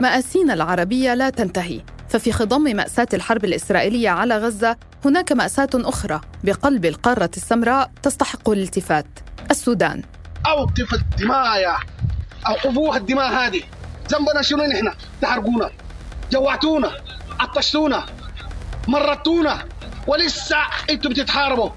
مآسينا العربية لا تنتهي. ففي خضم مأساة الحرب الإسرائيلية على غزة هناك مأساة أخرى بقلب القارة السمراء تستحق الالتفات. السودان. أوقف الدماء يا أوقفوها الدماء هذه. ذنبنا شنو نحن؟ تحرقونا جوعتونا عطشتونا مرتونا ولسه أنتم بتتحاربوا.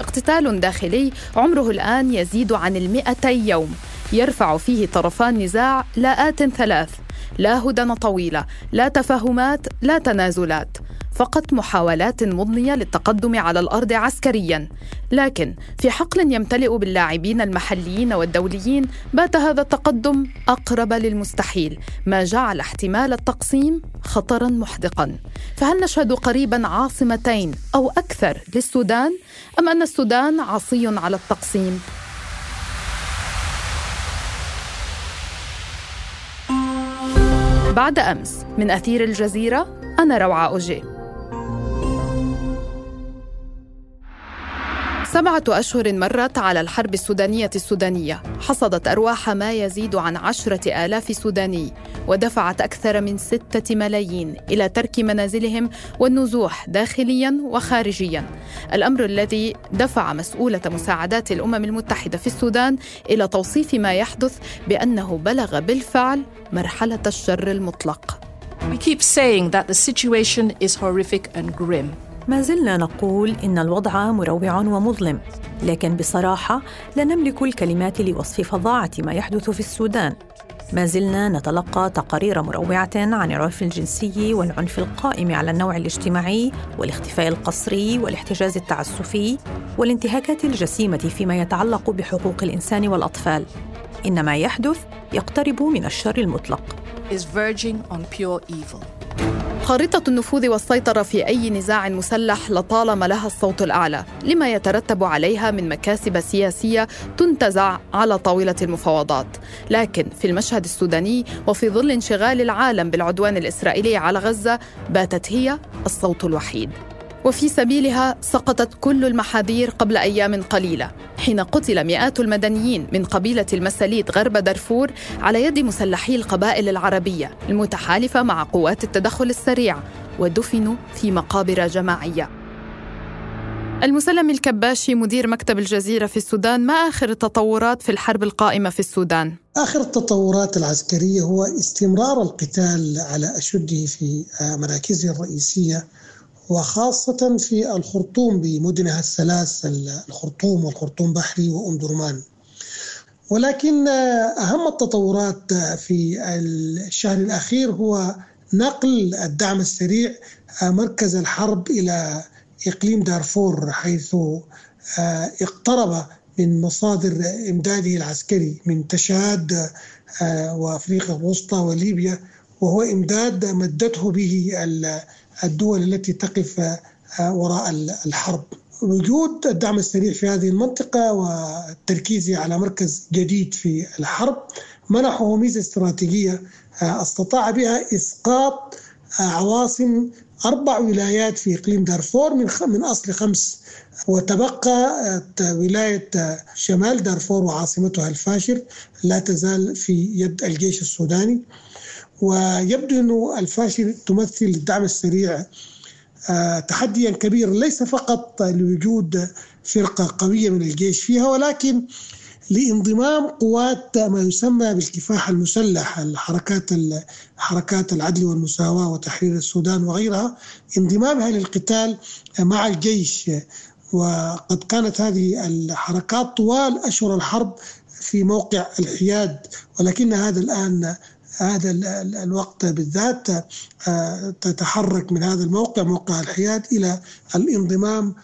اقتتال داخلي عمره الآن يزيد عن المئتي يوم. يرفع فيه طرفا النزاع لاءات ثلاث. لا هدن طويلة لا تفاهمات لا تنازلات. فقط محاولات مضنية للتقدم على الأرض عسكريا. لكن في حقل يمتلئ باللاعبين المحليين والدوليين بات هذا التقدم أقرب للمستحيل ما جعل احتمال التقسيم خطرا محدقا. فهل نشهد قريبا عاصمتين أو أكثر للسودان؟ أم أن السودان عصي على التقسيم؟ بعد أمس. من أثير الجزيرة أنا روعة أوجي. سبعة أشهر مرت على الحرب السودانية السودانية. حصدت أرواح ما يزيد عن عشرة آلاف سوداني ودفعت أكثر من ستة ملايين إلى ترك منازلهم والنزوح داخليا وخارجيا. الأمر الذي دفع مسؤولة مساعدات الأمم المتحدة في السودان إلى توصيف ما يحدث بأنه بلغ بالفعل مرحلة الشر المطلق. We keep saying that the situation is horrific and grim. ما زلنا نقول إن الوضع مروع ومظلم، لكن بصراحة لا نملك الكلمات لوصف فظاعة ما يحدث في السودان. ما زلنا نتلقى تقارير مروعة عن العنف الجنسي والعنف القائم على النوع الاجتماعي والاختفاء القسري والاحتجاز التعسفي والانتهاكات الجسيمة فيما يتعلق بحقوق الإنسان والأطفال. إن ما يحدث يقترب من الشر المطلق. Is verging on pure evil. خارطة النفوذ والسيطرة في أي نزاع مسلح لطالما لها الصوت الأعلى لما يترتب عليها من مكاسب سياسية تنتزع على طاولة المفاوضات. لكن في المشهد السوداني وفي ظل انشغال العالم بالعدوان الإسرائيلي على غزة باتت هي الصوت الوحيد. وفي سبيلها سقطت كل المحاذير قبل أيام قليلة حين قتل مئات المدنيين من قبيلة المساليت غرب دارفور على يد مسلحي القبائل العربية المتحالفة مع قوات التدخل السريع ودفنوا في مقابر جماعية المسلم الكباشي مدير مكتب الجزيرة في السودان ما آخر التطورات في الحرب القائمة في السودان؟ آخر التطورات العسكرية هو استمرار القتال على أشده في مراكزه الرئيسية وخاصة في الخرطوم بمدنها الثلاث الخرطوم والخرطوم بحري وأم درمان. ولكن أهم التطورات في الشهر الأخير هو نقل الدعم السريع مركز الحرب إلى إقليم دارفور حيث اقترب من مصادر إمداده العسكري من تشاد وأفريقيا الوسطى وليبيا وهو إمداد مدته به الدول التي تقف وراء الحرب. وجود الدعم السريع في هذه المنطقة والتركيز على مركز جديد في الحرب منحه ميزة استراتيجية استطاع بها إسقاط عواصم أربع ولايات في إقليم دارفور من من أصل خمس. وتبقى ولاية شمال دارفور وعاصمتها الفاشر لا تزال في يد الجيش السوداني. ويبدو أن الفاشل تمثل الدعم السريع تحديا كبيرا ليس فقط لوجود فرقة قوية من الجيش فيها ولكن لانضمام قوات ما يسمى بالكفاح المسلح الحركات حركات العدل والمساواة وتحرير السودان وغيرها. انضمامها للقتال مع الجيش وقد كانت هذه الحركات طوال أشهر الحرب في موقع الحياد ولكن هذا الآن هذا الوقت بالذات تتحرك من هذا الموقع موقع الحياد إلى الانضمام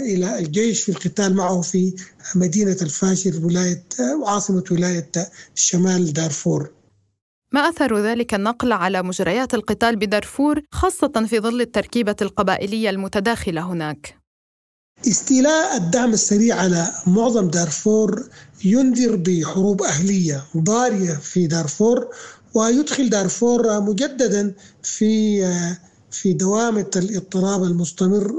إلى الجيش في القتال معه في مدينة الفاشر ولاية وعاصمة ولاية شمال دارفور ما أثر ذلك النقل على مجريات القتال بدارفور خاصة في ظل التركيبة القبائلية المتداخلة هناك؟ استيلاء الدعم السريع على معظم دارفور ينذر بحروب أهلية ضارية في دارفور ويدخل دارفور مجددا في في دوامة الاضطراب المستمر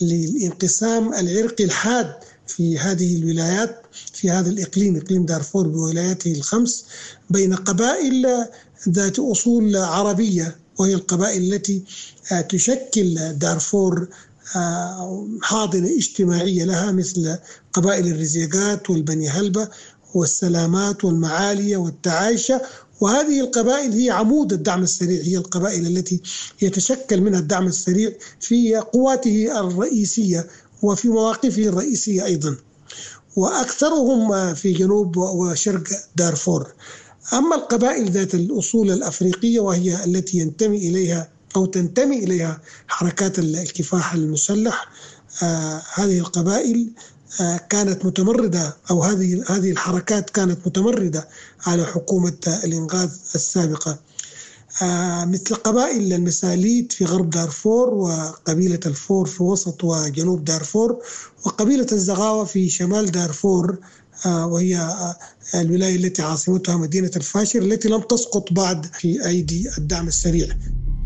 للانقسام العرقي الحاد في هذه الولايات في هذا الإقليم إقليم دارفور بولاياته الخمس بين قبائل ذات أصول عربية وهي القبائل التي تشكل دارفور حاضنة اجتماعية لها مثل قبائل الرزيقات والبني هلبة والسلامات والمعالية والتعايشة وهذه القبائل هي عمود الدعم السريع هي القبائل التي يتشكل منها الدعم السريع في قواته الرئيسية وفي مواقفه الرئيسية أيضا. وأكثرهم في جنوب وشرق دارفور. أما القبائل ذات الأصول الأفريقية وهي التي ينتمي إليها أو تنتمي إليها حركات الكفاح المسلح آه هذه القبائل كانت متمردة أو هذه هذه الحركات كانت متمردة على حكومة الإنقاذ السابقة. آه مثل قبائل المساليت في غرب دارفور وقبيلة الفور في وسط وجنوب دارفور وقبيلة الزغاوة في شمال دارفور آه وهي الولاية التي عاصمتها مدينة الفاشر التي لم تسقط بعد في أيدي الدعم السريع.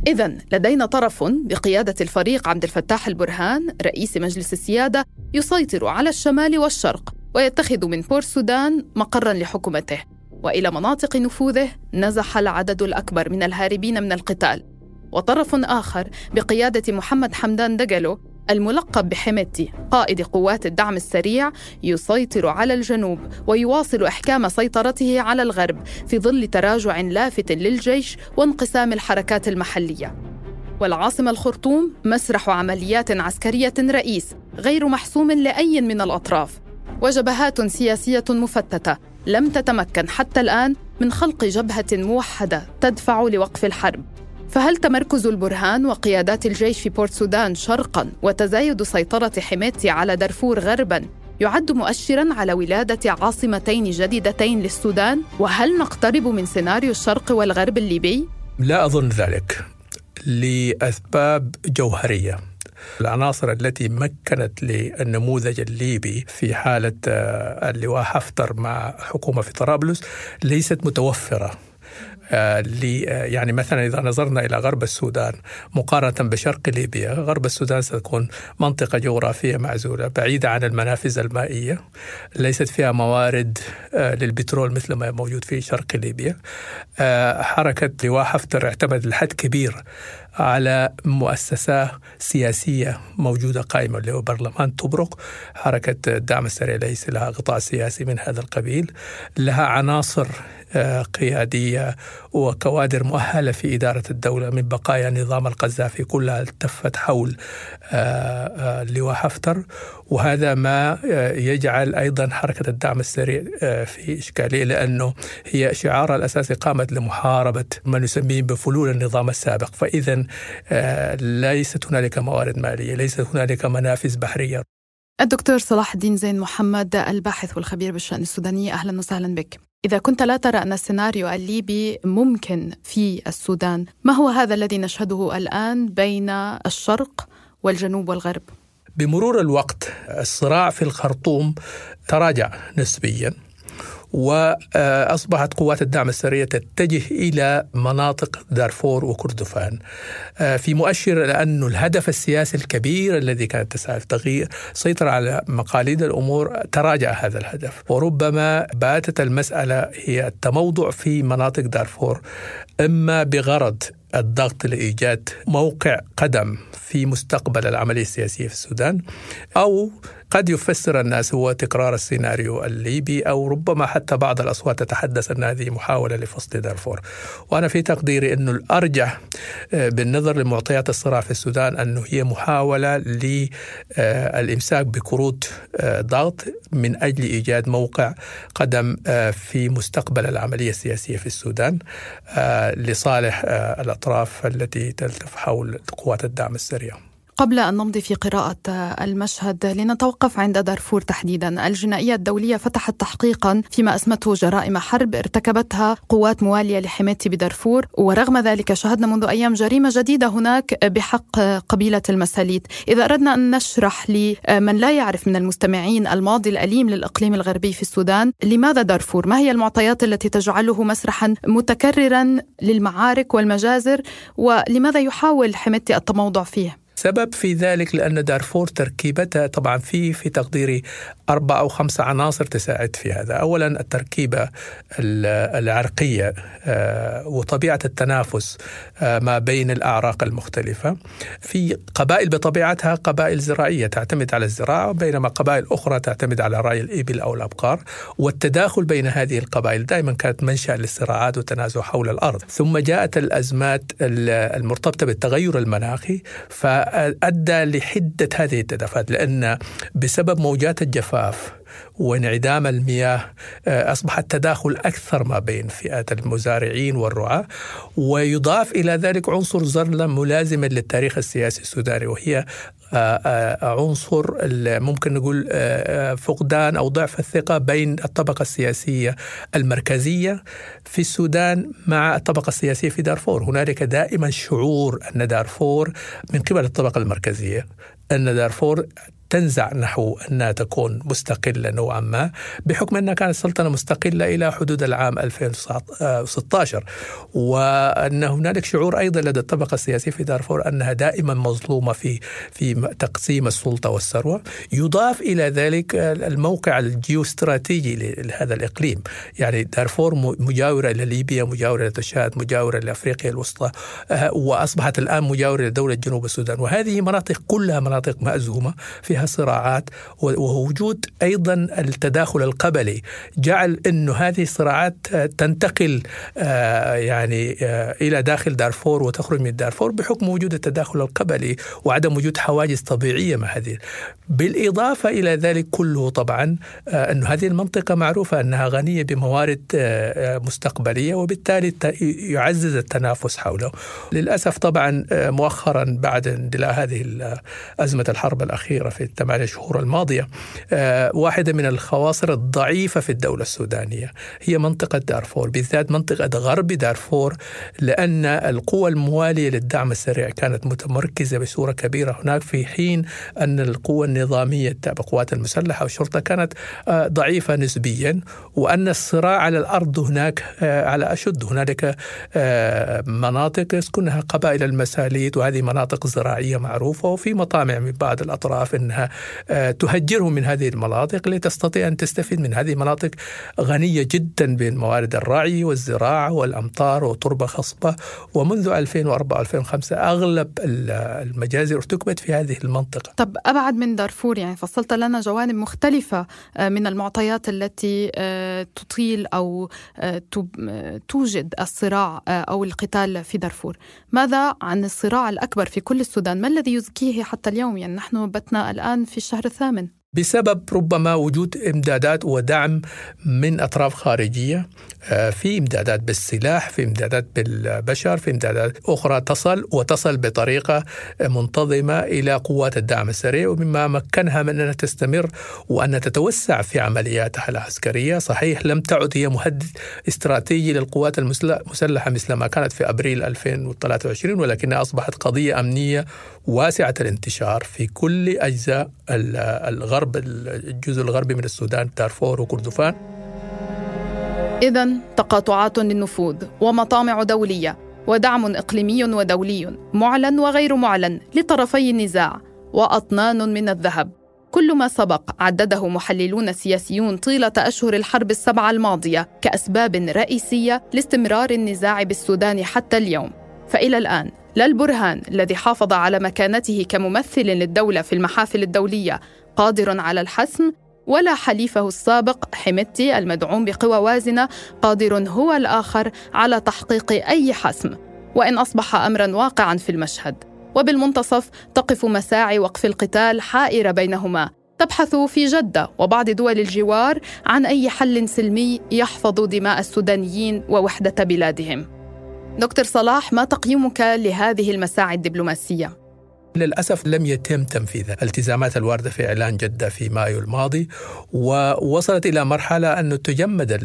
إذا لدينا طرف بقيادة الفريق عبد الفتاح البرهان رئيس مجلس السيادة يسيطر على الشمال والشرق ويتخذ من بور سودان مقرا لحكومته. وإلى مناطق نفوذه نزح العدد الأكبر من الهاربين من القتال. وطرف آخر بقيادة محمد حمدان دجلو الملقب بحميتي قائد قوات الدعم السريع يسيطر على الجنوب ويواصل إحكام سيطرته على الغرب في ظل تراجع لافت للجيش وانقسام الحركات المحلية. والعاصمة الخرطوم مسرح عمليات عسكرية رئيس غير محسوم لأي من الأطراف. وجبهات سياسية مفتتة لم تتمكن حتى الآن من خلق جبهة موحدة تدفع لوقف الحرب. فهل تمركز البرهان وقيادات الجيش في بورت سودان شرقا وتزايد سيطرة حميتي على دارفور غربا يعد مؤشرا على ولادة عاصمتين جديدتين للسودان؟ وهل نقترب من سيناريو الشرق والغرب الليبي؟ لا أظن ذلك لأسباب جوهرية. العناصر التي مكنت للنموذج الليبي في حالة اللواء حفتر مع حكومة في طرابلس ليست متوفرة. يعني مثلا إذا نظرنا إلى غرب السودان مقارنة بشرق ليبيا غرب السودان ستكون منطقة جغرافية معزولة بعيدة عن المنافذ المائية ليست فيها موارد للبترول مثل ما موجود في شرق ليبيا. حركة لواء حفتر اعتمد لحد كبير على مؤسسة سياسية موجودة قائمة اللي هو برلمان طبرق حركة الدعم السريع ليس لها قطاع سياسي من هذا القبيل لها عناصر قيادية وكوادر مؤهلة في إدارة الدولة من بقايا نظام القذافي كلها التفت حول لواء حفتر وهذا ما يجعل أيضا حركة الدعم السريع في إشكالية لأنه هي شعارها الأساسي قامت لمحاربة ما نسميه بفلول النظام السابق. فإذا ليست هنالك موارد مالية ليست هنالك منافذ بحرية. الدكتور صلاح الدين زين محمد الباحث والخبير بالشأن السوداني أهلا وسهلا بك. إذا كنت لا ترى أن السيناريو الليبي ممكن في السودان ما هو هذا الذي نشهده الآن بين الشرق والجنوب والغرب؟ بمرور الوقت الصراع في الخرطوم تراجع نسبيا وأصبحت قوات الدعم السريع تتجه إلى مناطق دارفور وكردفان. في مؤشر لأن الهدف السياسي الكبير الذي كانت تسعى تغيير سيطر على مقاليد الأمور تراجع هذا الهدف. وربما باتت المسألة هي التموضع في مناطق دارفور إما بغرض الضغط لإيجاد موقع قدم في مستقبل العملية السياسيه في السودان أو قد يفسر الناس هو تكرار السيناريو الليبي أو ربما حتى بعض الأصوات تتحدث أن هذه محاولة لفصل دارفور وأنا في تقديري انه الأرجح بالنظر لمعطيات الصراع في السودان أنه هي محاولة للامساك بكروت ضغط من أجل إيجاد موقع قدم في مستقبل العملية السياسية في السودان لصالح الأطراف التي تلتف حول قوات الدعم السريع. قبل أن نمضي في قراءة المشهد لنتوقف عند دارفور تحديدا الجنائية الدولية فتحت تحقيقا فيما أسمته جرائم حرب ارتكبتها قوات موالية لحمايتي بدارفور ورغم ذلك شهدنا منذ أيام جريمة جديدة هناك بحق قبيلة المساليت إذا أردنا أن نشرح لمن لا يعرف من المستمعين الماضي الأليم للإقليم الغربي في السودان لماذا دارفور؟ ما هي المعطيات التي تجعله مسرحا متكررا للمعارك والمجازر ولماذا يحاول حمايتي التموضع فيه؟ سبب في ذلك لأن دارفور تركيبتها طبعا في في تقديري أربع أو خمس عناصر تساعد في هذا. أولا التركيبة العرقية آه، وطبيعة التنافس آه، ما بين الأعراق المختلفة. في قبائل بطبيعتها قبائل زراعية تعتمد على الزراعة بينما قبائل أخرى تعتمد على رعي الإبل أو الأبقار. والتداخل بين هذه القبائل دائما كانت منشأ للصراعات والتنازع حول الأرض. ثم جاءت الأزمات المرتبطة بالتغير المناخي فأدى لحدة هذه التدافات لأن بسبب موجات الجفاف وانعدام المياه آه، أصبح التداخل أكثر ما بين فئات المزارعين والرعاة. ويضاف إلى ذلك عنصر ظل ملازما للتاريخ السياسي السوداني وهي آه، آه، عنصر ممكن نقول فقدان أو ضعف الثقة بين الطبقة السياسية المركزية في السودان مع الطبقة السياسية في دارفور، هنالك دائما شعور أن دارفور من قبل الطبقة المركزية أن دارفور تنزع نحو أنها تكون مستقلة نوعا ما بحكم أنها كانت سلطنة مستقلة إلى حدود العام 2016 وأن هنالك شعور أيضا لدى الطبقة السياسية في دارفور أنها دائما مظلومة في في تقسيم السلطة والثروة. يضاف إلى ذلك الموقع الجيوستراتيجي لهذا الإقليم. يعني دارفور مجاورة إلى ليبيا مجاورة إلى تشاد مجاورة لأفريقيا الوسطى آه، وأصبحت الآن مجاورة لدولة جنوب السودان. وهذه مناطق كلها مناطق مأزومة في فيها صراعات ووجود أيضا التداخل القبلي. جعل إنه هذه الصراعات تنتقل آه، يعني آه، إلى داخل دارفور وتخرج من دارفور بحكم وجود التداخل القبلي وعدم وجود حواجز طبيعية مع هذه. بالإضافة إلى ذلك كله طبعا آه، إنه هذه المنطقة معروفة أنها غنية بموارد مستقبلية وبالتالي يعزز التنافس حوله. للأسف طبعا مؤخرا بعد اندلاع هذه أزمة الحرب الأخيرة في الثمانية شهور الماضية. آه، واحدة من الخواصر الضعيفة في الدولة السودانية هي منطقة دارفور بالذات منطقة غرب دارفور لأن القوى الموالية للدعم السريع كانت متمركزة بصورة كبيرة هناك في حين أن القوى النظامية التابعة القوات المسلحة والشرطة كانت آه، ضعيفة نسبيا وأن الصراع على الأرض هناك آه، على أشد. هنالك مناطق يسكنها قبائل المساليت وهذه مناطق زراعية معروفة وفي مطامع من بعض الأطراف إنها آه، تهجرهم من هذه المناطق لتستطيع أن تستفيد من هذه المناطق غنية جدا بموارد الرعي والزراعة والأمطار وتربة خصبة ومنذ 2004 2005 أغلب المجازر ارتكبت في هذه المنطقة. طب أبعد من دارفور يعني فصلت لنا جوانب مختلفة آه، من المعطيات التي آه، تطيل أو توجد الصراع أو القتال في دارفور. ماذا عن الصراع الأكبر في كل السودان؟ ما الذي يزكيه حتى اليوم؟ يعني نحن بتنا الآن في الشهر الثامن. بسبب ربما وجود امدادات ودعم من أطراف خارجية آه، في امدادات بالسلاح في امدادات بالبشر في امدادات أخرى تصل وتصل بطريقة منتظمة إلى قوات الدعم السريع ومما مكنها من أنها تستمر وأن تتوسع في عملياتها العسكرية. صحيح لم تعد هي مهدد استراتيجي للقوات المسلحة مثل ما كانت في أبريل 2023 ولكنها أصبحت قضية أمنية واسعة الانتشار في كل أجزاء الغرب. الجزء الغربي من السودان دارفور وكردفان. إذا تقاطعات للنفوذ ومطامع دولية ودعم إقليمي ودولي معلن وغير معلن لطرفي النزاع وأطنان من الذهب. كل ما سبق عدده محللون سياسيون طيلة أشهر الحرب السبعة الماضية كأسباب رئيسية لاستمرار النزاع بالسودان حتى اليوم. فإلى الآن لا البرهان الذي حافظ على مكانته كممثل للدولة في المحافل الدولية قادر على الحسم ولا حليفه السابق حميتي المدعوم بقوى وازنة قادر هو الآخر على تحقيق أي حسم وإن أصبح امرا واقعا في المشهد. وبالمنتصف تقف مساعي وقف القتال حائره بينهما. تبحث في جدة وبعض دول الجوار عن أي حل سلمي يحفظ دماء السودانيين ووحدة بلادهم. دكتور صلاح ما تقييمك لهذه المساعي الدبلوماسية؟ للأسف لم يتم تنفيذ الالتزامات الواردة في إعلان جدة في مايو الماضي ووصلت إلى مرحلة أن تجمد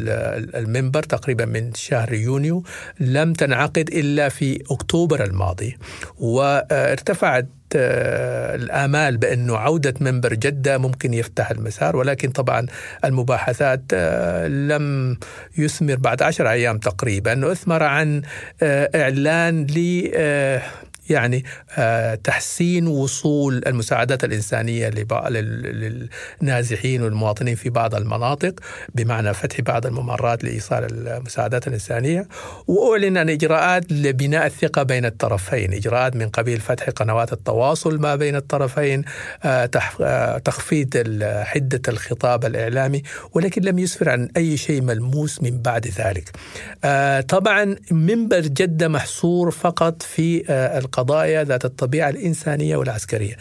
المنبر تقريبا من شهر يونيو لم تنعقد إلا في أكتوبر الماضي. وارتفعت آه، الآمال بأنه عودة منبر جدة ممكن يفتح المسار ولكن طبعا المباحثات آه، لم يثمر بعد عشر أيام تقريبا. أثمر عن آه، إعلان ل يعني تحسين وصول المساعدات الإنسانية للنازحين والمواطنين في بعض المناطق بمعنى فتح بعض الممرات لإيصال المساعدات الإنسانية. وأعلن عن إجراءات لبناء الثقة بين الطرفين. إجراءات من قبيل فتح قنوات التواصل ما بين الطرفين تخفيض حدة الخطاب الإعلامي ولكن لم يسفر عن أي شيء ملموس من بعد ذلك. طبعا منبر جدة محصور فقط في القضايا ذات الطبيعة الإنسانية والعسكرية.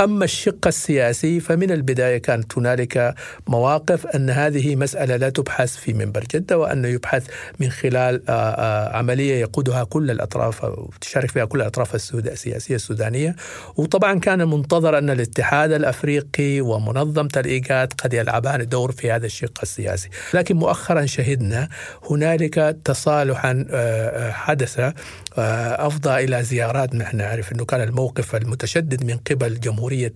أما الشق السياسي فمن البداية كانت هنالك مواقف أن هذه مسألة لا تبحث في منبر جدة وأنه يبحث من خلال عملية يقودها كل الأطراف تشارك فيها كل الأطراف السياسية السودانية. وطبعا كان منتظر أن الاتحاد الأفريقي ومنظمة الإيجاد قد يلعبان دور في هذا الشق السياسي. لكن مؤخرا شهدنا هنالك تصالحا حدث أفضى إلى زيارات. نحن نعرف إنه كان الموقف المتشدد من قبل جمهورية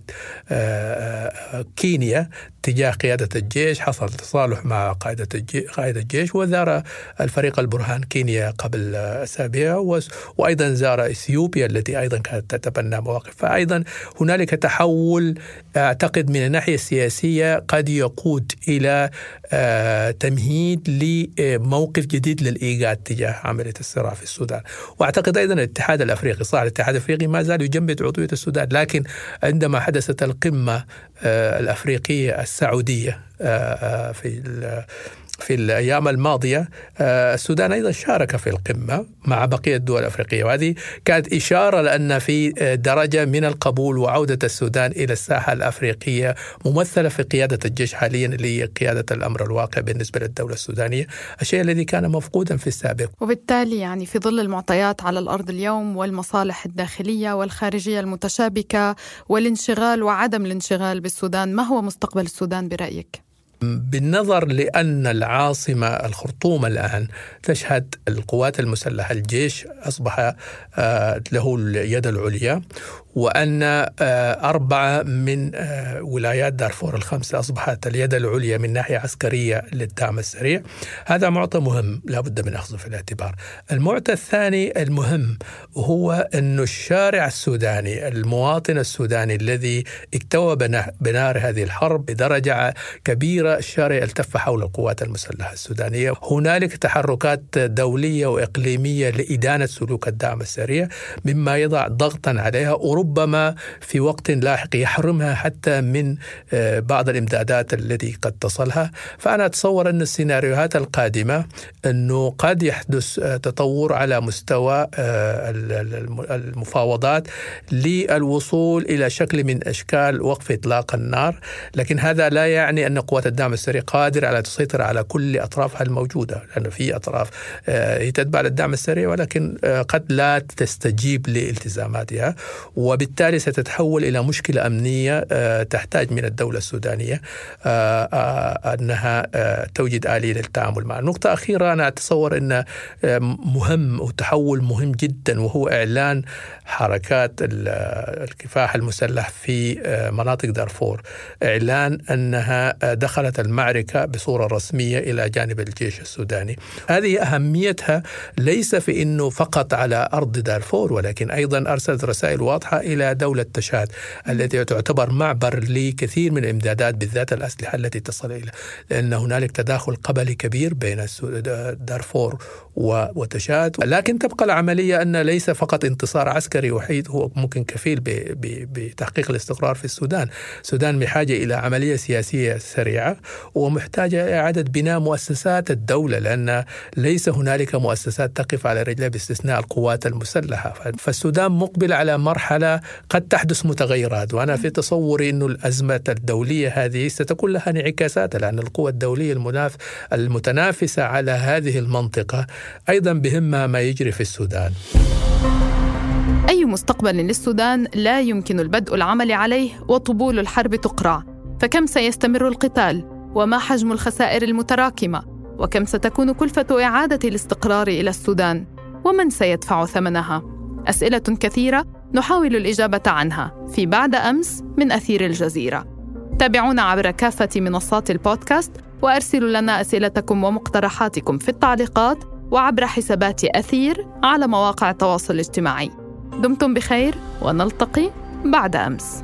كينيا تجاه قيادة الجيش. حصل تصالح مع قائدة قائد الجيش وزار الفريق البرهان كينيا قبل أسابيع وأيضا زار إثيوبيا التي أيضا كانت تتبنى مواقف. فايضا هنالك تحول أعتقد من الناحية السياسية قد يقود إلى تمهيد لموقف جديد للايجاد تجاه عملية الصراع في السودان. وأعتقد أيضا الاتحاد الأفريقي صح الاتحاد الأفريقي ما زال يجمد عضوية السودان لكن عندما حدثت القمة الأفريقية السعودية في في الأيام الماضية السودان أيضا شارك في القمة مع بقية الدول الأفريقية وهذه كانت إشارة لأن في درجة من القبول وعودة السودان إلى الساحة الأفريقية ممثلة في قيادة الجيش حاليا اللي هي قيادة الأمر الواقع بالنسبة للدولة السودانية الشيء الذي كان مفقودا في السابق وبالتالي يعني في ظل المعطيات على الأرض اليوم والمصالح الداخلية والخارجية المتشابكة والانشغال وعدم الانشغال بالسودان ما هو مستقبل السودان برأيك؟ بالنظر لأن العاصمة الخرطوم الآن تشهد القوات المسلحة الجيش أصبح له اليد العليا وأن أربعة من ولايات دارفور الخمسة أصبحت اليد العليا من ناحية عسكرية للدعم السريع. هذا معطى مهم لا بد من أخذه في الاعتبار. المعطى الثاني المهم هو أن الشارع السوداني المواطن السوداني الذي اكتوى بنار هذه الحرب بدرجة كبيرة الشارع التف حول القوات المسلحة السودانية. هنالك تحركات دولية وإقليمية لإدانة سلوك الدعم السريع مما يضع ضغطا عليها. وربما في وقت لاحق يحرمها حتى من بعض الإمدادات التي قد تصلها. فأنا أتصور أن السيناريوهات القادمة أنه قد يحدث تطور على مستوى المفاوضات للوصول إلى شكل من أشكال وقف إطلاق النار. لكن هذا لا يعني أن قوات الدعم السريع قادرة على تسيطر على كل أطرافها الموجودة لأنه في أطراف هي تتبع للدعم السريع ولكن قد لا تستجيب لالتزاماتها. وبالتالي ستتحول إلى مشكلة أمنية تحتاج من الدولة السودانية أنها توجد آلية للتعامل معها. نقطة أخيرة أنا أتصور إن مهم وتحول مهم جدا وهو إعلان حركات الكفاح المسلح في مناطق دارفور إعلان أنها دخلت المعركة بصورة رسمية إلى جانب الجيش السوداني. هذه أهميتها ليس في إنه فقط على أرض دارفور ولكن أيضا أرسلت رسائل إلى دولة تشاد التي تعتبر معبر لكثير من الإمدادات بالذات الأسلحة التي تصل إلى لأن هنالك تداخل قبلي كبير بين دارفور وتشاد. لكن تبقى العملية أن ليس فقط انتصار عسكري وحيد هو ممكن كفيل بتحقيق الاستقرار في السودان. السودان بحاجه إلى عملية سياسية سريعة ومحتاجة إلى إعادة بناء مؤسسات الدولة لأن ليس هنالك مؤسسات تقف على رجلها باستثناء القوات المسلحة. فالسودان مقبل على قد تحدث متغيرات وأنا في تصوري إنه الأزمة الدولية هذه ستكون لها انعكاسات لأن القوى الدولية المناف المتنافسة على هذه المنطقة أيضا بهمها ما يجري في السودان. أي مستقبل للسودان لا يمكن البدء العمل عليه وطبول الحرب تقرع، فكم سيستمر القتال؟ وما حجم الخسائر المتراكمة؟ وكم ستكون كلفة إعادة الاستقرار إلى السودان؟ ومن سيدفع ثمنها؟ أسئلة كثيرة نحاول الإجابة عنها في بعد أمس من أثير الجزيرة. تابعونا عبر كافة منصات البودكاست وأرسلوا لنا أسئلتكم ومقترحاتكم في التعليقات وعبر حسابات أثير على مواقع التواصل الاجتماعي. دمتم بخير ونلتقي بعد أمس